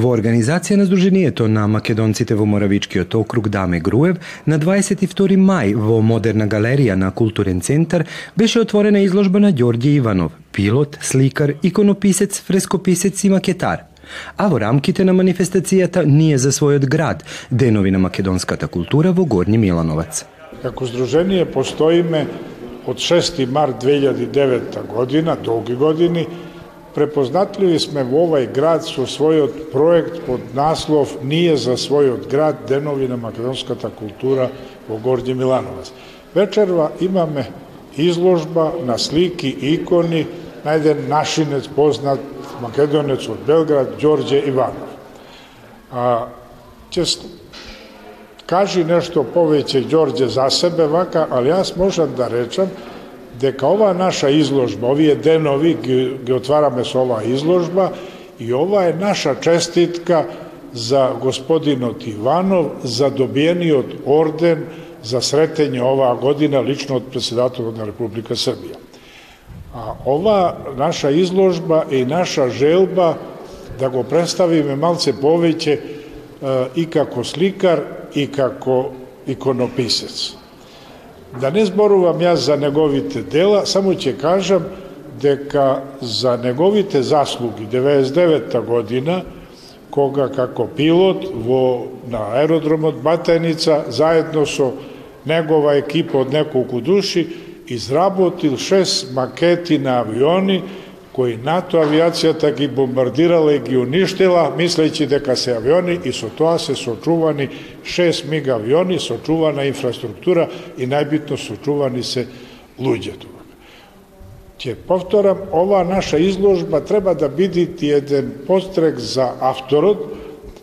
Во организација на Сдруженијето на македонците во Моравичкиот округ Даме Груев на 22 мај во Модерна галерија на Културен центар беше отворена изложба на Ѓорѓе Иванов, пилот, сликар, иконописец, фрескописец и макетар. А во рамките на манифестацијата Ние за својот град, денови на македонската култура во Горни Милановац. Како здружение постоиме од 6. март 2009 година, долги години, Препознатливи сме во овај град со својот проект под наслов Ние за својот град, денови на македонската култура во Горди Милановац. Вечерва имаме изложба на слики и икони на еден нашинец познат македонец од Белград, Ѓорѓе Иванов. А, ќе кажи нешто повеќе Ѓорѓе за себе вака, али јас можам да речам дека ова наша изложба, овие денови ги, ги отвараме со оваа изложба и ова е наша честитка за господинот Иванов за добиениот орден за сретење оваа година лично од председателот на Република Србија. А ова наша изложба е и наша желба да го представиме малце повеќе и како сликар и како иконописец. Да не зборувам јас за неговите дела, само ќе кажам дека за неговите заслуги 99 година, кога како пилот во на аеродромот Батеница заедно со негова екипа од неколку души изработил шест макети на авиони кои НАТО авиацијата ги бомбардирала и ги уништила, мислејќи дека се авиони и со тоа се сочувани 6 миг авиони, сочувана инфраструктура и најбитно сочувани се луѓето. Ќе повторам, ова наша изложба треба да биде ти еден пострек за авторот,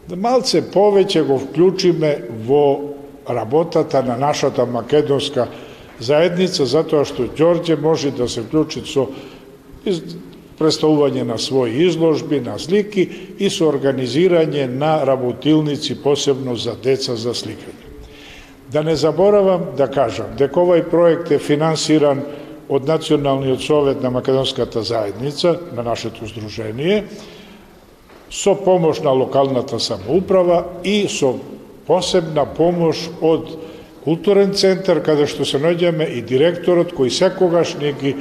да малце повеќе го вклучиме во работата на нашата македонска заедница, затоа што Ѓорѓе може да се вклучи со представување на своји изложби, на слики и со организирање на работилници посебно за деца за сликање. Да не заборавам да кажам дека овај проект е финансиран од Националниот совет на Македонската заедница, на нашето здружение, со помош на локалната самоуправа и со посебна помош од културен центар, каде што се наоѓаме и директорот кој секогаш не ги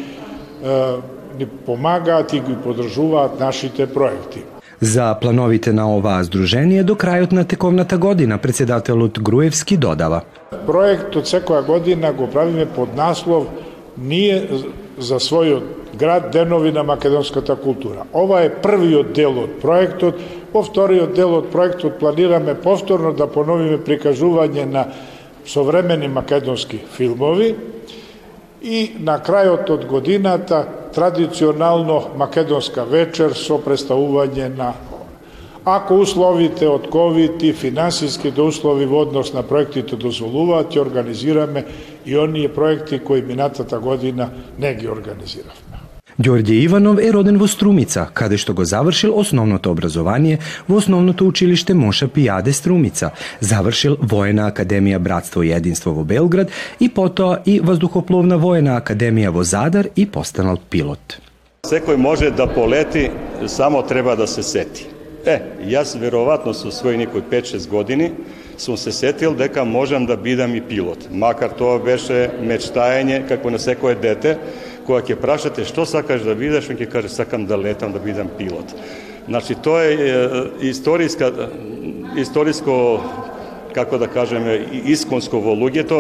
ни помагаат и ги подржуваат нашите проекти. За плановите на оваа здружение до крајот на тековната година председателот Груевски додава. Проектот секоја година го правиме под наслов Ние за својот град денови на македонската култура. Ова е првиот дел од проектот. Во вториот дел од проектот планираме повторно да поновиме прикажување на современи македонски филмови и на крајот од годината традиционално македонска вечер со представување на Ако условите од COVID и финансиските услови во однос на проектите дозволуваат, ќе организираме и оние проекти кои минатата година не ги организирав. Đorđe Ivanov je roden vo Strumica, kada što go završil osnovното obrazovanje vo osnovno to učilište Moša Pijade Strumica, završil Vojna akademija Bratstvo i jedinstvo vo Belgrad i poto i Vazduhoplovna Vojna akademija vo Zadar i postanal pilot. Sve koji može da poleti, samo treba da se seti. E, ja sam verovatno su svoj nekoj 5-6 godini sam se setil deka možem da bidam i pilot. Makar to veše mečtajanje, kako na sve koje dete, кога ќе прашате што сакаш да бидеш, он ќе каже сакам да летам да бидам пилот. Значи тоа е историска историско како да кажеме исконско во луѓето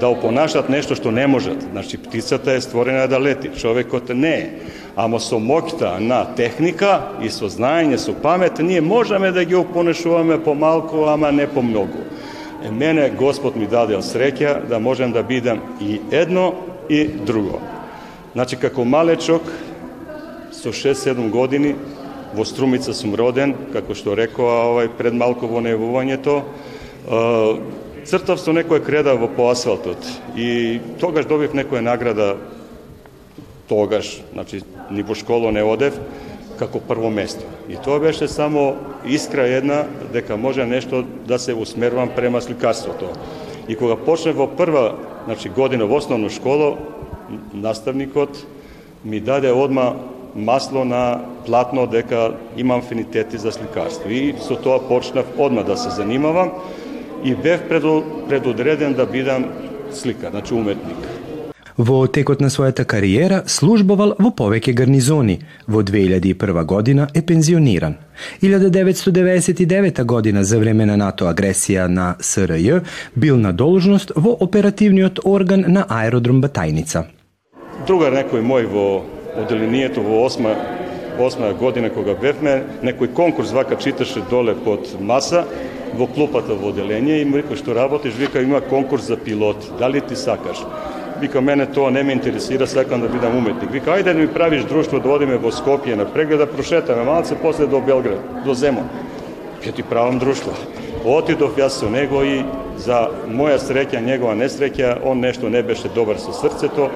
да опонашат нешто што не можат. Значи птицата е створена да лети, човекот не е. Ама со моќта на техника и со знаење, со памет, ние можеме да ги опонешуваме помалку, ама не помногу. Е, мене Господ ми даде среќа да можам да бидам и едно и друго. Значи, како малечок, со 6-7 години, во Струмица сум роден, како што рекоа овај пред малку во најавувањето, цртав со некоја креда во по асфалтот и тогаш добив некоја награда тогаш, значи ни во школо не одев, како прво место. И тоа беше само искра една дека може нешто да се усмервам према сликарството. И кога почнав во прва значи, година во основна школа, наставникот ми даде одма масло на платно дека имам афинитети за сликарство. И со тоа почнав одма да се занимавам и бев предодреден да бидам сликар, значи уметник. Во текот на својата кариера службовал во повеќе гарнизони. Во 2001 година е пензиониран. 1999 година за време на НАТО агресија на СРЈ бил на должност во оперативниот орган на аеродром Батајница. Другар некој мој во оделението во 8 8 година кога бевме, некој конкурс вака читаше доле под маса во клупата во оделение и му рекој што работиш, вика има конкурс за пилоти, дали ти сакаш? Вика, мене тоа не ме интересира, сакам да бидам уметник. Вика, ајде да ми правиш друштво, да одиме во Скопје на преглед, да прошетаме малце, после до Белград, до Земон. Ќе ти правам друштво. Отидов јас со него и за моја среќа, негова несреќа, он нешто не беше добар со срцето,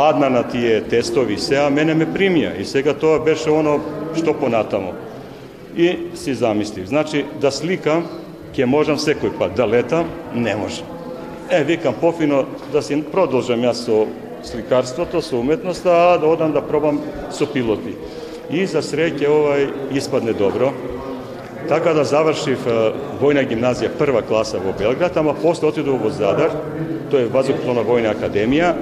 падна на тие тестови се, а мене ме примија. И сега тоа беше оно што понатамо. И си замислив. Значи, да сликам, ќе можам секој пат, да летам, не можам. Е, викам пофино да си продолжам јас со сликарството, со уметноста, а да одам да пробам со пилоти. И за среќа овај испадне добро. Така да завршив војна гимназија прва класа во Белград, ама после отидов во Задар, тоа е Вазоплона војна академија,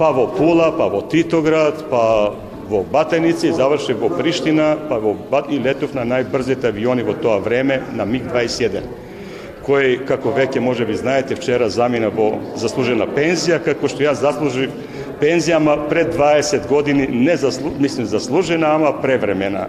па во Пула, па во Титоград, па во Батеници, завршив во Приштина, па во Бат и летов на најбрзите авиони во тоа време на МиГ-21 кој, како веќе може би знаете, вчера замина во заслужена пензија, како што јас заслужив пензија, ама пред 20 години не заслу, мислим заслужена, ама превремена.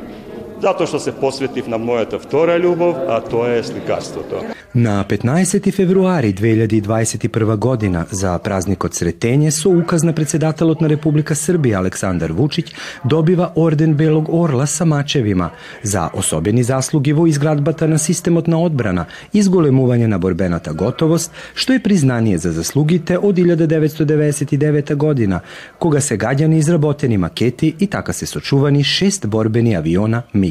Затоа што се посветив на мојата втора љубов, а тоа е сликарството. На 15 февруари 2021 година за празникот Сретење со указ на председателот на Република Србија Александар Вучиќ добива орден Белог Орла са мачевима за особени заслуги во изградбата на системот на одбрана и зголемување на борбената готовост, што е признание за заслугите од 1999 година, кога се гаѓани изработени макети и така се сочувани шест борбени авиона МиГ.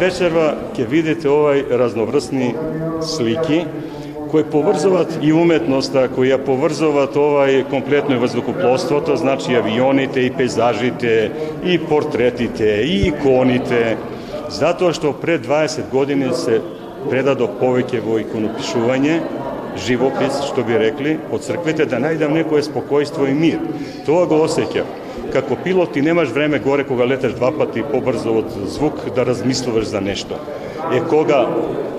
Вечерва ќе видите овај разноврсни слики кои поврзуваат и уметноста, кои ја поврзуваат овај комплетно и воздухопловството, значи авионите и пейзажите, и портретите, и иконите, затоа што пред 20 години се предадо повеќе во иконопишување, живопис, што би рекли, од црквите да најдам некое спокојство и мир. Тоа го осеќам како пилот ти немаш време горе кога летеш два пати побрзо од звук да размислуваш за нешто. Е кога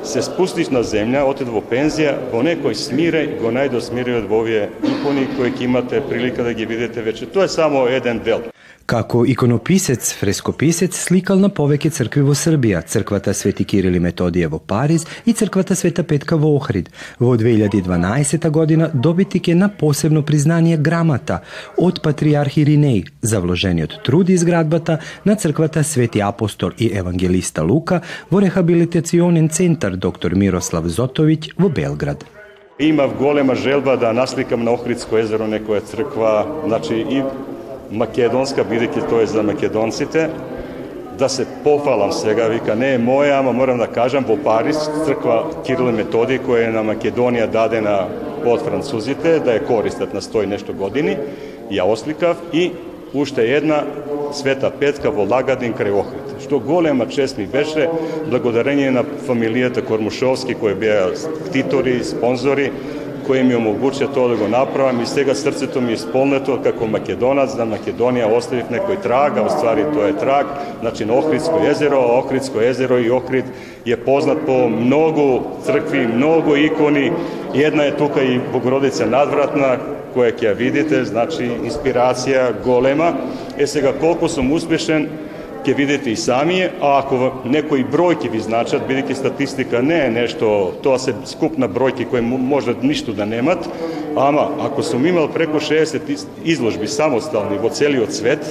се спустиш на земја, отед во пензија, во некој смире, го најдо смириот во овие икони кои ќе имате прилика да ги видите вече. Тоа е само еден дел. Како иконописец, фрескописец сликал на повеќе цркви во Србија, црквата Свети Кирил и Методије во Париз и црквата Света Петка во Охрид. Во 2012 година добитик е на посебно признание грамата од патриарх Иринеј за вложениот труд изградбата на црквата Свети Апостол и Евангелиста Лука во рехабилитационен центар доктор Мирослав Зотовиќ во Белград. Имав голема желба да насликам на Охридско езеро некоја црква, значи и македонска, бидејќи тоа е за македонците, да се пофалам сега, вика, не е моја, ама морам да кажам, во Париз, црква Кирил и Методи, која е на Македонија дадена од французите, да ја користат на 100 нешто години, ја осликав и уште една Света Петка во Лагадин крај Охрид. Што голема чест ми беше, благодарение на фамилијата Кормушовски, кои беа титори спонзори, кои ми омогучија тоа да го направам и сега срцето ми е исполнето како македонац да Македонија оставив некој траг, а ствари тоа е траг, значи на Охридско езеро, а Охридско езеро и Охрид е познат по многу цркви, многу икони, една е тука и Богородица надвратна, која ќе ја видите, значи инспирација голема. Е сега колку сум успешен, ќе видите и самие, а ако некои бројки ви значат, бидејќи статистика не е нешто, тоа се скупна бројки кои може ништо да немат, ама ако сум имал преку 60 изложби самостални во целиот свет,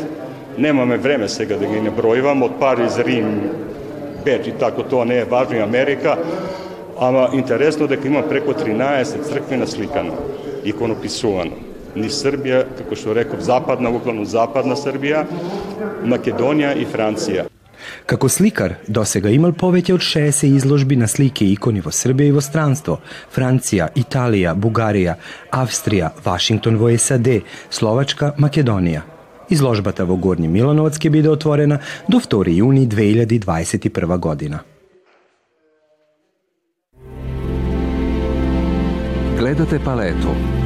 немаме време сега да ги набројувам, од Париз, Рим, Беч и тако тоа не е важно и Америка, ама интересно дека има преку 13 цркви насликано, иконописувано ни Србија, како што реков, западна, углавно западна Србија, Македонија и Франција. Како сликар, досега имал повеќе од 60 изложби на слики и икони во Србија и во странство, Франција, Италија, Бугарија, Австрија, Вашингтон во САД, Словачка, Македонија. Изложбата во Горни Милановац ќе биде отворена до 2 јуни 2021 година. Гледате палету.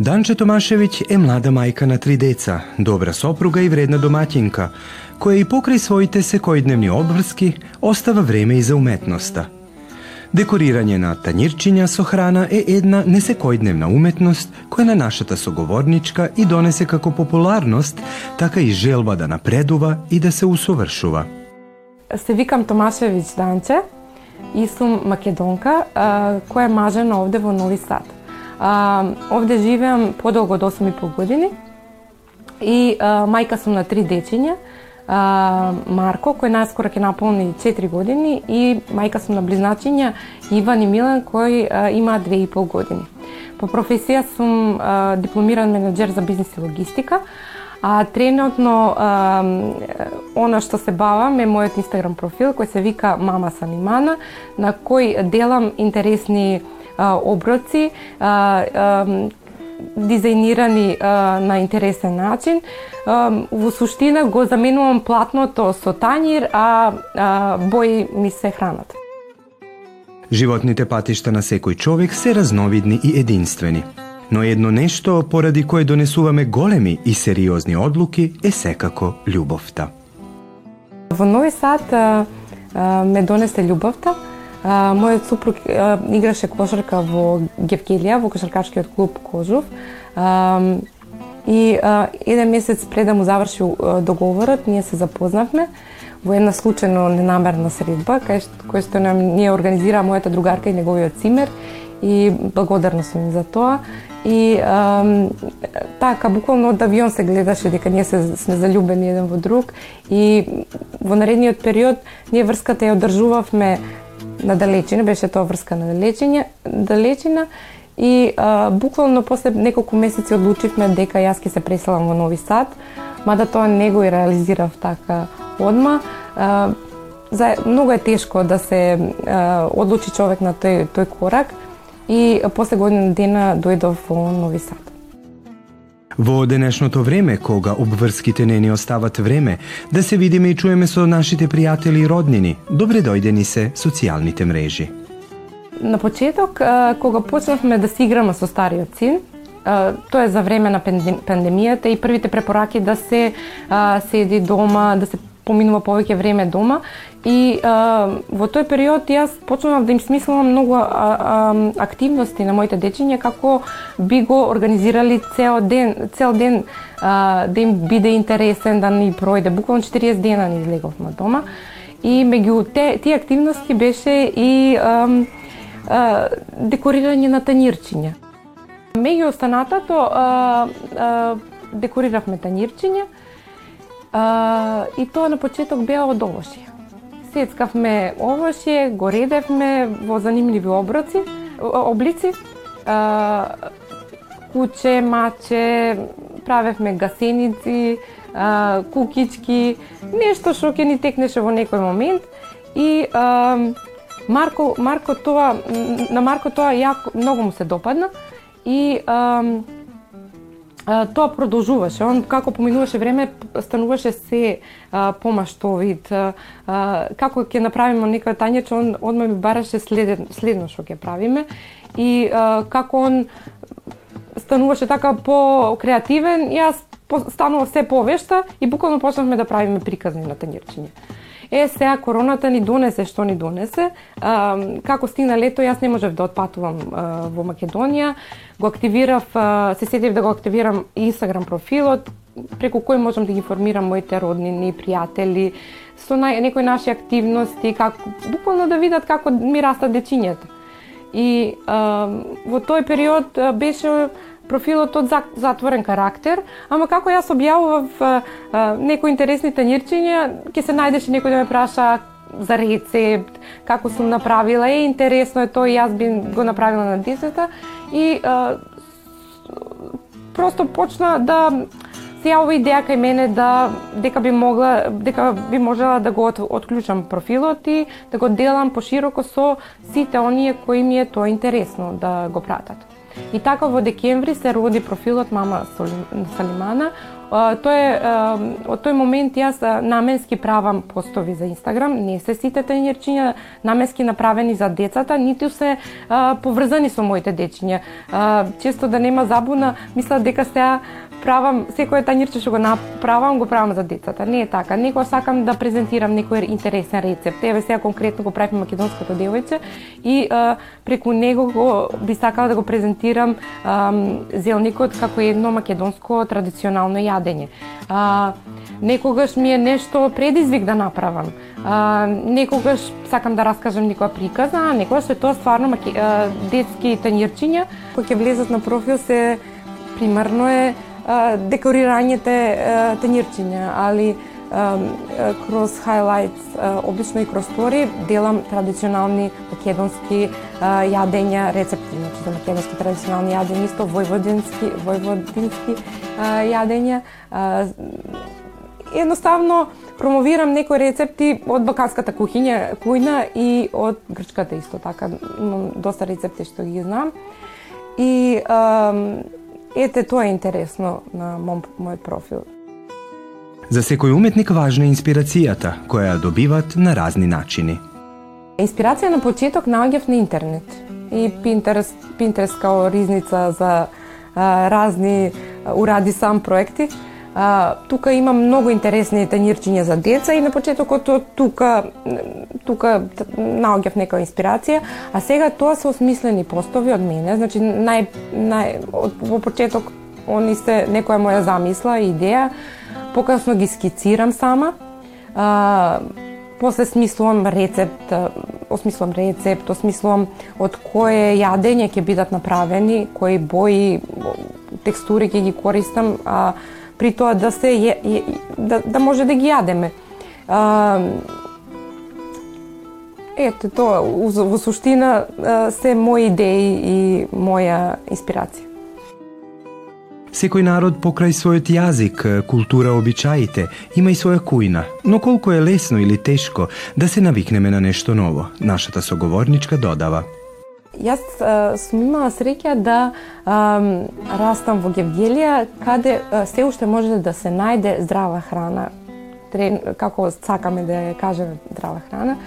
Данче Томашевиќ е млада мајка на три деца, добра сопруга и вредна домаќинка, која и покрај своите секојдневни обврски остава време и за уметноста. Декорирање на тањирчиња со храна е една несекојдневна уметност која на нашата соговорничка и донесе како популарност, така и желба да напредува и да се усовршува. Се викам Томашевиќ Данче и сум македонка која е мажена овде во Нови Сад. А, овде живеам подолго од 8,5 години и а, мајка сум на три дечиња. А, Марко, кој наскоро ќе наполни 4 години и мајка сум на близначиња Иван и Милан кој а, и 2,5 години. По професија сум а, дипломиран менеджер за бизнис и логистика, а тренутно а, она што се бавам е мојот инстаграм профил кој се вика Мама Санимана, на кој делам интересни оброци, дизајнирани на интересен начин. Во суштина го заменувам платното со тањир, а бои ми се хранат. Животните патишта на секој човек се разновидни и единствени. Но едно нешто поради кое донесуваме големи и сериозни одлуки е секако љубовта. Во Нови Сад ме донесе љубовта, А, мојот супруг а, играше кошарка во Гевгелија, во кошаркачкиот клуб Кожув. А, и а, еден месец пред да му заврши договорот, ние се запознавме во една случајно ненамерна средба, кај што, кој што нам ние организира мојата другарка и неговиот цимер и благодарна сум им за тоа. И а, така, буквално од авион се гледаше дека ние се, сме залюбени еден во друг и во наредниот период ние врската ја одржувавме на далечина, беше тоа врска на далечина, далечина и а, буквално после неколку месеци одлучивме дека јас ќе се преселам во Нови Сад, мада тоа не го и реализирав така одма. А, за, многу е тешко да се а, одлучи човек на тој, тој корак и после година дена дојдов во Нови Сад. Во денешното време, кога обврските не ни остават време да се видиме и чуеме со нашите пријатели и роднини, добре дојдени се социјалните мрежи. На почеток, кога почнавме да си играме со стариот син, тоа е за време на пандемијата и првите препораки да се седи дома, да се поминува повеќе време дома и а, во тој период јас почнав да им смислувам многу а, а, активности на моите дечиња како би го организирали цел ден, цел ден а, да им биде интересен да ни пројде. Буквално 40 дена ни излеговме дома и меѓу те, тие активности беше и а, а, декорирање на танирчиња. Меѓу останатото а, а, декориравме танирчиња, А, и тоа на почеток беа од овошје. Сецкавме овошје, го редевме во занимливи оброци, облици. А, куче, маче, правевме гасеници, а, кукички, нешто што ќе ни текнеше во некој момент. И а, Марко, Марко тоа, на Марко тоа јако, многу му се допадна и а, тоа продолжуваше. Он како поминуваше време стануваше се а, помаштовит. А, како ќе направиме некој тањеч, он одма ми бараше следен, следно што ќе правиме и а, како он стануваше така по креативен, јас станував се повешта и буквално почнавме да правиме приказни на тањерчиња. Е, сега короната ни донесе што ни донесе. А, како стигна лето, јас не можев да отпатувам а, во Македонија. Го активирав, а, се сетив да го активирам Инстаграм профилот, преку кој можам да ги формирам моите роднини, пријатели, со на, некои наши активности, како, буквално да видат како ми растат дечињата. И а, во тој период беше профилот од затворен карактер, ама како јас објавував некои интересни танирчиња, ќе се најдеше некој да ме праша за рецепт, како сум направила, е интересно е тоа и јас би го направила на децата и а, просто почна да се јавува идеја кај мене да дека би могла дека би можела да го отклучам профилот и да го делам пошироко со сите оние кои ми е тоа интересно да го пратат. И така во декември се роди профилот Мама Салимана, Тој е, од тој момент јас наменски правам постови за Инстаграм, не се сите тренирчиња наменски направени за децата, ниту се поврзани со моите дечиња. Често да нема забуна, мислат дека се правам секој танирче што го направам, го правам за децата. Не е така. Некој сакам да презентирам некој интересен рецепт. Еве сега конкретно го правиме македонското девојче и а, преку него го би сакала да го презентирам а, зелникот како едно македонско традиционално јадење. А, некогаш ми е нешто предизвик да направам. А, некогаш сакам да раскажам некоја приказна, а некогаш е тоа стварно маке, а, детски тањирчиња. Кога ќе влезат на профил се примерно е декорирањето тенирчиња, али кроз highlights, обично и кроз стори, делам традиционални македонски јадења, рецепти, значи за македонски традиционални јадења, исто војводински, војводински јадења. Едноставно промовирам некои рецепти од балканската кухиња, кујна и од грчката исто така. Имам доста рецепти што ги знам. И Ете, тоа е интересно на мојот профил. За секој уметник важна е инспирацијата, која ја добиват на разни начини. Инспирација на почеток наоѓав на интернет. И Pinterest, Pinterest као ризница за а, разни уради сам проекти А, тука има многу интересни танирчиња за деца и на почетокот тука тука наоѓав нека инспирација, а сега тоа се осмислени постови од мене, значи нај, нај од, во почеток они се некоја моја замисла и идеја, покасно ги скицирам сама, а, после смислувам рецепт, осмислувам рецепт, осмислувам од кое јадење ќе бидат направени, кои бои, текстури ќе ги користам, а, при тоа да се е, е, да, да може да ги јадеме. А, ето тоа, во суштина се мои идеи и моја инспирација. Секој народ покрај својот јазик, култура, обичаите, има и своја кујна, но колку е лесно или тешко да се навикнеме на нешто ново, нашата соговорничка додава. Јас а, сум имала среќа да а, растам во Гевгелија, каде а, се уште може да се најде здрава храна, трен, како сакаме да ја кажеме здрава храна.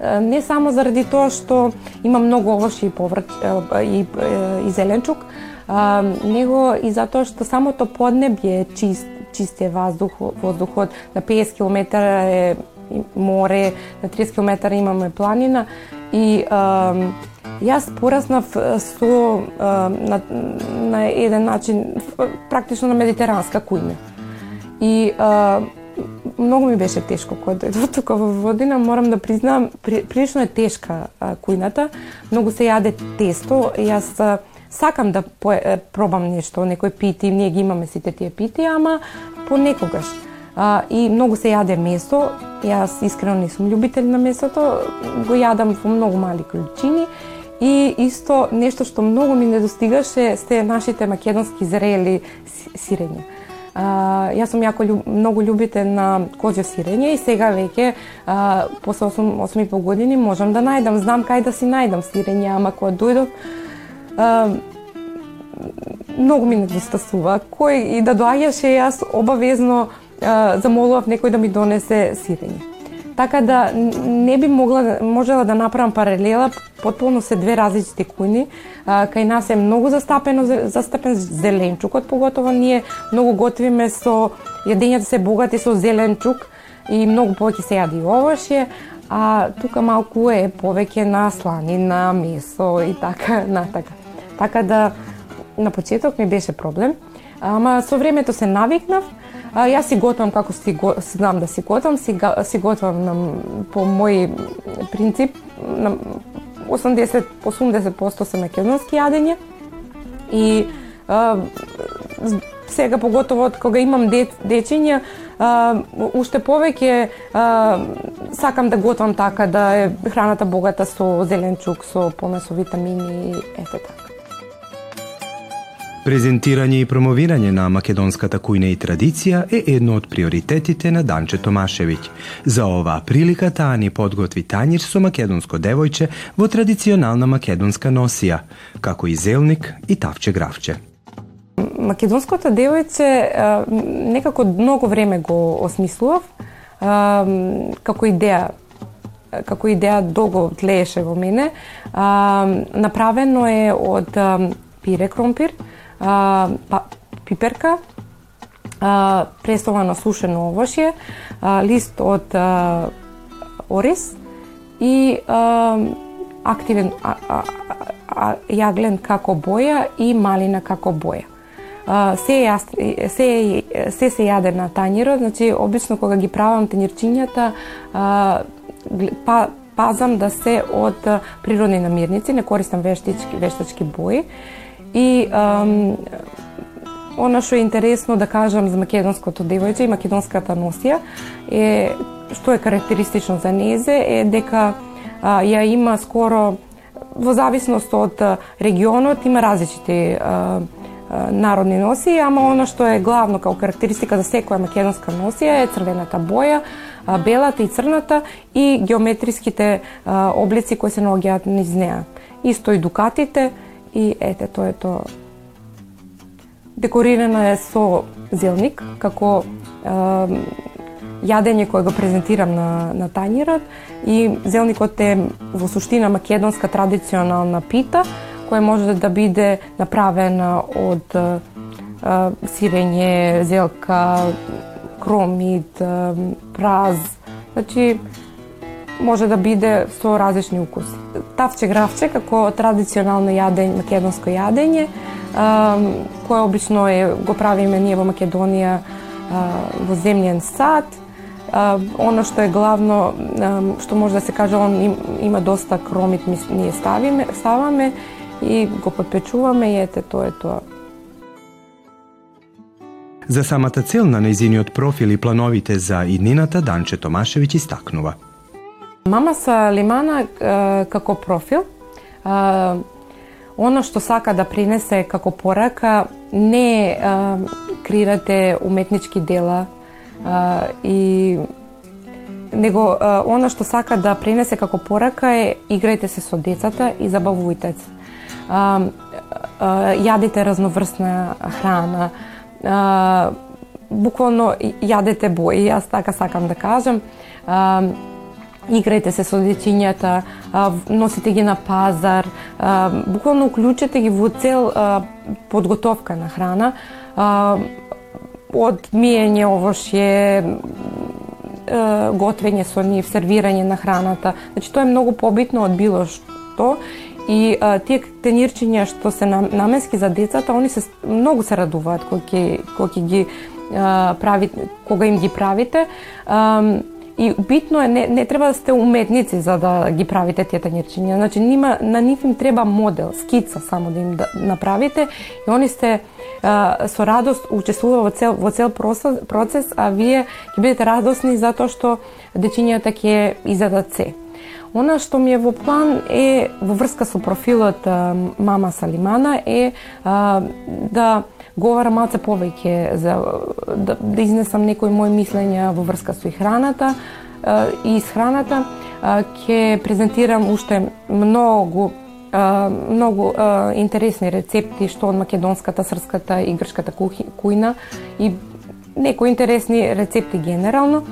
А, не само заради тоа што има многу овошје и поврт и, и, и зеленчук, а, него и затоа што самото поднебје е чист, чист е воздух, воздухот, на 50 км е море, на 30 км имаме планина и а, Јас пораснав со на, на еден начин практично на медитеранска кујна. И а, многу ми беше тешко кога дојдов тука во Водина, морам да признам, при, прилично е тешка а, кујната, многу се јаде тесто, јас а, сакам да пое, а, пробам нешто, некој пити, ние ги имаме сите тие пити, ама понекогаш. А, и многу се јаде месо, јас искрено не сум љубител на месото, го јадам во многу мали количини, И исто нешто што многу ми недостигаше сте нашите македонски зрели сирења. А, јас сум јако љуб, многу љубите на козјо сирење и сега веќе а, после 8, 8 и пол години можам да најдам, знам кај да си најдам сирење, ама кога дојдов а, многу ми недостасува. Кој и да доаѓаше јас обавезно а, замолував некој да ми донесе сирење. Така да не би могла да, можела да направам паралела, потполно се две различити кујни. Кај нас е многу застапено застапен зеленчукот, поготово ние многу готвиме со јадењата се богати со зеленчук и многу повеќе се јади овошје, а тука малку е повеќе на сланина, месо и така натака. Така да на почеток ми беше проблем, ама со времето се навикнав А, јас си готвам како си го, знам да си готвам, си, си готвам на, по мој принцип, на 80-80% се македонски јадење и а, сега поготово од кога имам де, дечиња, а, уште повеќе а, сакам да готвам така да е храната богата со зеленчук, со помесо витамини, ете така. Презентирање и промовирање на македонската кујна и традиција е едно од приоритетите на Данче Томашевиќ. За оваа прилика таа ни подготви тањир со македонско девојче во традиционална македонска носија, како и зелник и тавче гравче. Македонското девојче некако многу време го осмислував како идеја како идеја долго тлееше во мене. Направено е од пире кромпир, а, па, пиперка, а, пресовано сушено овошје, а, лист од а, ориз и а, активен а, а, а, јаглен како боја и малина како боја. Uh, се, јас, се, се се јаде на тањерот, значи обично кога ги правам тањерчињата, uh, па, пазам да се од природни намирници, не користам вештички, вештачки бои И ам, она што е интересно да кажам за македонското девојче и македонската носија е што е карактеристично за незе е дека а, ја има скоро во зависност од регионот има различити а, а, народни носии, ама она што е главно како карактеристика за секоја македонска носија е црвената боја, а, белата и црната и геометриските а, облици кои се наоѓаат низ неа. Исто и дукатите, и ете тоа е тоа. Декорирана е со зелник како е, јадење кое го презентирам на, на тањерот и зелникот е во суштина македонска традиционална пита која може да биде направена од е, сирење, зелка, кромид, праз, значи може да биде со различни укуси. Тавче гравче како традиционално јадење, македонско јадење, кое обично е го правиме ние во Македонија во земјен сад. Оно што е главно, што може да се каже, он има доста кромит, ние ставиме, ставаме и го подпечуваме и ете тоа е тоа. За самата цел на нејзиниот профил и плановите за иднината Данче Томашевиќ истакнува – Мама са Лимана како профил, оно што сака да принесе како порака не креирате уметнички дела и него оно што сака да принесе како порака е играјте се со децата и забавујте се. Јадете разноврсна храна, буквално јадете бои, јас така сакам да кажам играјте се со дечињата, носите ги на пазар, буквално уклучете ги во цел подготовка на храна, од миење овошје, готвење со нив, сервирање на храната. Значи тоа е многу побитно од било што и а, тие тенирчиња што се наменски за децата, они се многу се радуваат кога кога ги а, прави кога им ги правите. А, И битно е, не, не треба да сте уметници за да ги правите тие тањерчиња. Значи, нима, на нив им треба модел, скица само да им да, направите и они сте а, со радост учествува во цел, во цел процес, а вие ќе бидете радосни затоа што дечињата ќе изадат се. Она што ми е во план е во врска со профилот а, Мама Салимана е а, да говорам малце повеќе за да, да изнесам некои мои мислења во врска со храната и с храната. Ќе презентирам уште многу многу интересни рецепти што од македонската, српската и грчката кујна и некои интересни рецепти генерално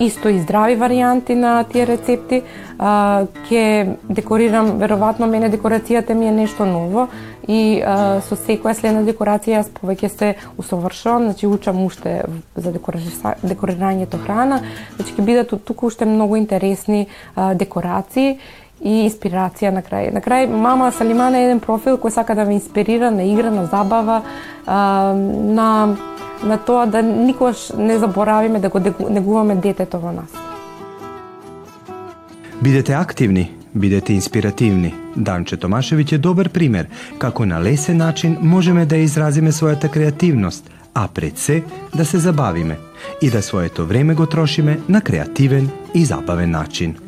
исто и здрави варијанти на тие рецепти. А, ке декорирам, веројатно мене декорацијата ми е нешто ново и а, со секоја следна декорација јас повеќе се усовршувам, значи учам уште за декорирањето храна, значи ќе бидат туку уште многу интересни а, декорации и инспирација на крај. На крај, мама Салимана е еден профил кој сака да ме инспирира на игра, на забава, на на тоа да никош не заборавиме да го негуваме детето во нас. Бидете активни, бидете инспиративни. Данче Томашевиќ е добар пример како на лесен начин можеме да изразиме својата креативност, а пред се да се забавиме и да своето време го трошиме на креативен и забавен начин.